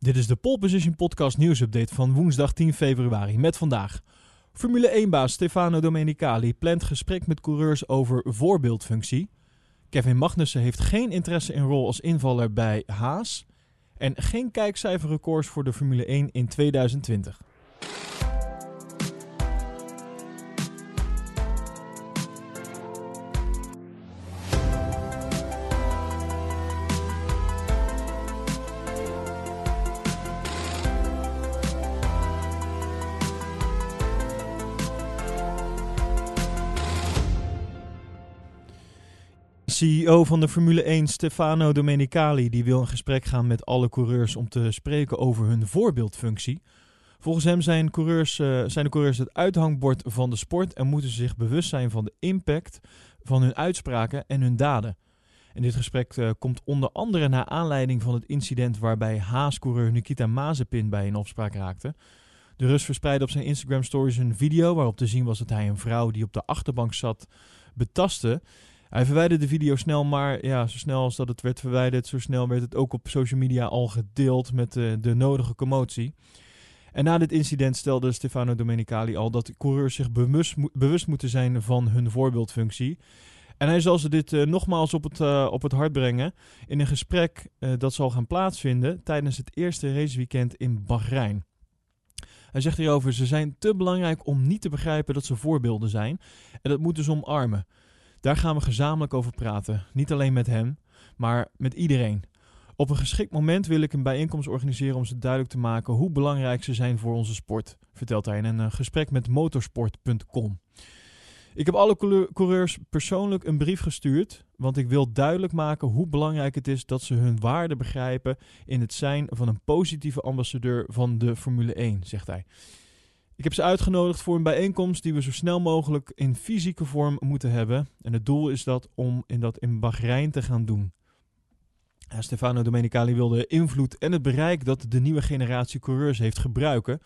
Dit is de Pole Position Podcast nieuwsupdate van woensdag 10 februari met vandaag. Formule 1-baas Stefano Domenicali plant gesprek met coureurs over voorbeeldfunctie. Kevin Magnussen heeft geen interesse in rol als invaller bij Haas. En geen kijkcijferrecords voor de Formule 1 in 2020. CEO van de Formule 1, Stefano Domenicali, die wil in gesprek gaan met alle coureurs om te spreken over hun voorbeeldfunctie. Volgens hem zijn, coureurs, uh, zijn de coureurs het uithangbord van de sport en moeten ze zich bewust zijn van de impact van hun uitspraken en hun daden. En dit gesprek uh, komt onder andere naar aanleiding van het incident waarbij Haas-coureur Nikita Mazepin bij een opspraak raakte. De Rus verspreidde op zijn Instagram stories een video waarop te zien was dat hij een vrouw die op de achterbank zat betastte. Hij verwijderde de video snel, maar ja, zo snel als dat het werd verwijderd, zo snel werd het ook op social media al gedeeld met de, de nodige commotie. En na dit incident stelde Stefano Domenicali al dat coureurs zich bewust, moeten zijn van hun voorbeeldfunctie. En hij zal ze dit uh, nogmaals op het, uh, op het hart brengen in een gesprek dat zal gaan plaatsvinden tijdens het eerste raceweekend in Bahrein. Hij zegt hierover: ze zijn te belangrijk om niet te begrijpen dat ze voorbeelden zijn en dat moeten ze omarmen. Daar gaan we gezamenlijk over praten. Niet alleen met hem, maar met iedereen. Op een geschikt moment wil ik een bijeenkomst organiseren om ze duidelijk te maken hoe belangrijk ze zijn voor onze sport, vertelt hij in een uh, gesprek met motorsport.com. Ik heb alle coureurs persoonlijk een brief gestuurd, want ik wil duidelijk maken hoe belangrijk het is dat ze hun waarde begrijpen in het zijn van een positieve ambassadeur van de Formule 1, zegt hij. Ik heb ze uitgenodigd voor een bijeenkomst die we zo snel mogelijk in fysieke vorm moeten hebben. En het doel is dat om in dat in Bahrein te gaan doen. Stefano Domenicali wil de invloed en het bereik dat de nieuwe generatie coureurs heeft gebruiken.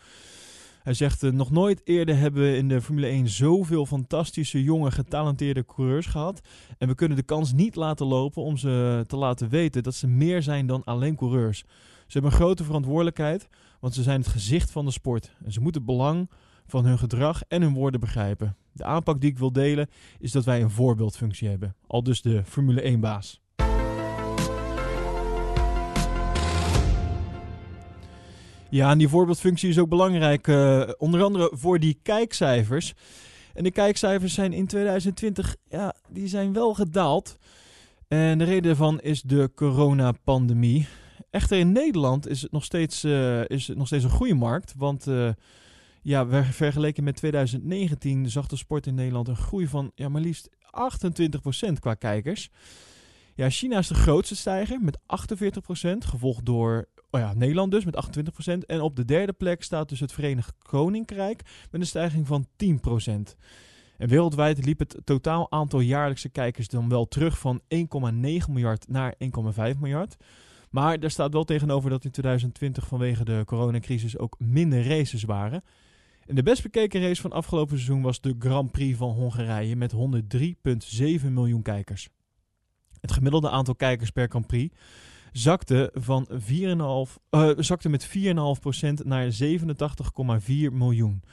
Hij zegt, uh, nog nooit eerder hebben we in de Formule 1 zoveel fantastische, jonge, getalenteerde coureurs gehad. En we kunnen de kans niet laten lopen om ze te laten weten dat ze meer zijn dan alleen coureurs. Ze hebben een grote verantwoordelijkheid, want ze zijn het gezicht van de sport. En ze moeten het belang van hun gedrag en hun woorden begrijpen. De aanpak die ik wil delen is dat wij een voorbeeldfunctie hebben. Al dus de Formule 1-baas. Ja, en die voorbeeldfunctie is ook belangrijk, uh, onder andere voor die kijkcijfers. En de kijkcijfers zijn in 2020, ja, die zijn wel gedaald. En de reden daarvan is de coronapandemie. Echter in Nederland is het nog steeds, uh, is het nog steeds een goede markt, want uh, ja, vergeleken met 2019 zag de sport in Nederland een groei van ja, maar liefst 28% qua kijkers. Ja, China is de grootste stijger met 48%, gevolgd door oh ja, Nederland dus met 28%. En op de derde plek staat dus het Verenigd Koninkrijk met een stijging van 10%. En wereldwijd liep het totaal aantal jaarlijkse kijkers dan wel terug van 1,9 miljard naar 1,5 miljard. Maar daar staat wel tegenover dat in 2020 vanwege de coronacrisis ook minder races waren. En de best bekeken race van afgelopen seizoen was de Grand Prix van Hongarije met 103,7 miljoen kijkers. Het gemiddelde aantal kijkers per Grand Prix zakte, van 4,5, uh, zakte met 4,5% naar 87,4 miljoen.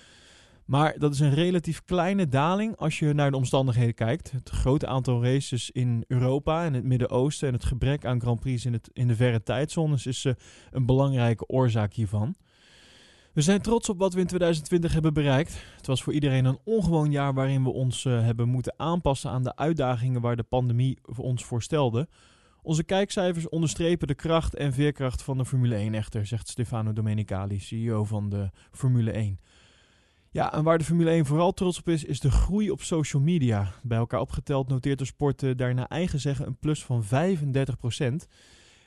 Maar dat is een relatief kleine daling als je naar de omstandigheden kijkt. Het grote aantal races in Europa en het Midden-Oosten en het gebrek aan Grand Prix in, het, in de verre tijdzones is uh, een belangrijke oorzaak hiervan. We zijn trots op wat we in 2020 hebben bereikt. Het was voor iedereen een ongewoon jaar waarin we ons uh, hebben moeten aanpassen aan de uitdagingen waar de pandemie voor ons voorstelde. Onze kijkcijfers onderstrepen de kracht en veerkracht van de Formule 1 echter, zegt Stefano Domenicali, CEO van de Formule 1. Ja, en waar de Formule 1 vooral trots op is, is de groei op social media. Bij elkaar opgeteld noteert de sport uh, daar naar eigen zeggen een plus van 35%.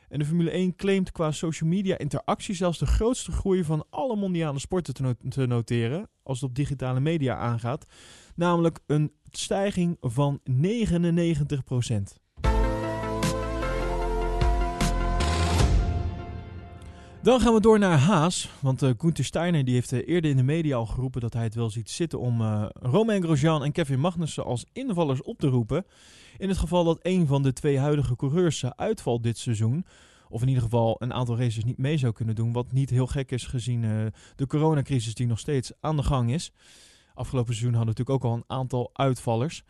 En de Formule 1 claimt qua social media interactie zelfs de grootste groei van alle mondiale sporten te noteren, als het op digitale media aangaat. Namelijk een stijging van 99%. Dan gaan we door naar Haas. Want uh, Gunther Steiner die heeft uh, eerder in de media al geroepen dat hij het wel ziet zitten om uh, Romain Grosjean en Kevin Magnussen als invallers op te roepen. In het geval dat een van de twee huidige coureurs uitvalt dit seizoen. Of in ieder geval een aantal races niet mee zou kunnen doen. Wat niet heel gek is gezien de coronacrisis die nog steeds aan de gang is. Afgelopen seizoen hadden we natuurlijk ook al een aantal uitvallers.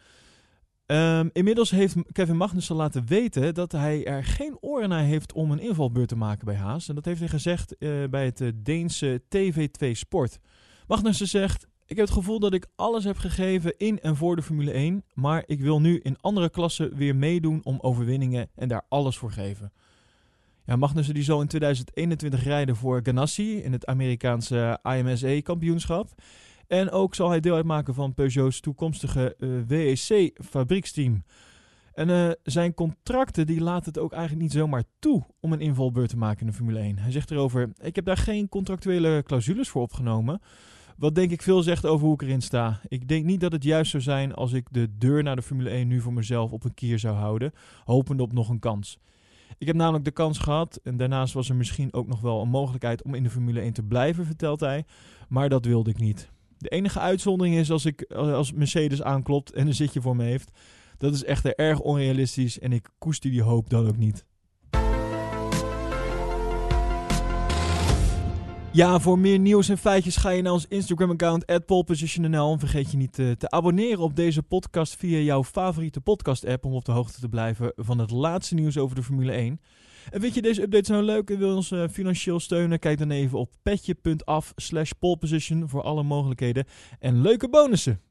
Um, inmiddels heeft Kevin Magnussen laten weten dat hij er geen oren naar heeft om een invalbeurt te maken bij Haas. En dat heeft hij gezegd uh, bij het uh, Deense TV2 Sport. Magnussen zegt: Ik heb het gevoel dat ik alles heb gegeven in en voor de Formule 1. Maar ik wil nu in andere klassen weer meedoen om overwinningen en daar alles voor geven. Ja, Magnussen die zal in 2021 rijden voor Ganassi in het Amerikaanse IMSA-kampioenschap. En ook zal hij deel uitmaken van Peugeot's toekomstige uh, WEC-fabrieksteam. En uh, zijn contracten die laten het ook eigenlijk niet zomaar toe om een invalbeurt te maken in de Formule 1. Hij zegt erover, ik heb daar geen contractuele clausules voor opgenomen. Wat denk ik veel zegt over hoe ik erin sta. Ik denk niet dat het juist zou zijn als ik de deur naar de Formule 1 nu voor mezelf op een kier zou houden, hopende op nog een kans. Ik heb namelijk de kans gehad en daarnaast was er misschien ook nog wel een mogelijkheid om in de Formule 1 te blijven, vertelt hij. Maar dat wilde ik niet. De enige uitzondering is als, ik, als Mercedes aanklopt en een zitje voor me heeft. Dat is echt erg onrealistisch en ik koester die hoop dan ook niet. Ja, voor meer nieuws en feitjes ga je naar ons Instagram-account @polepositionnl en vergeet je niet eh, te abonneren op deze podcast via jouw favoriete podcast-app om op de hoogte te blijven van het laatste nieuws over de Formule 1. En vind je deze update zo leuk en wil ons uh, financieel steunen? Kijk dan even op petje.af slash voor alle mogelijkheden en leuke bonussen.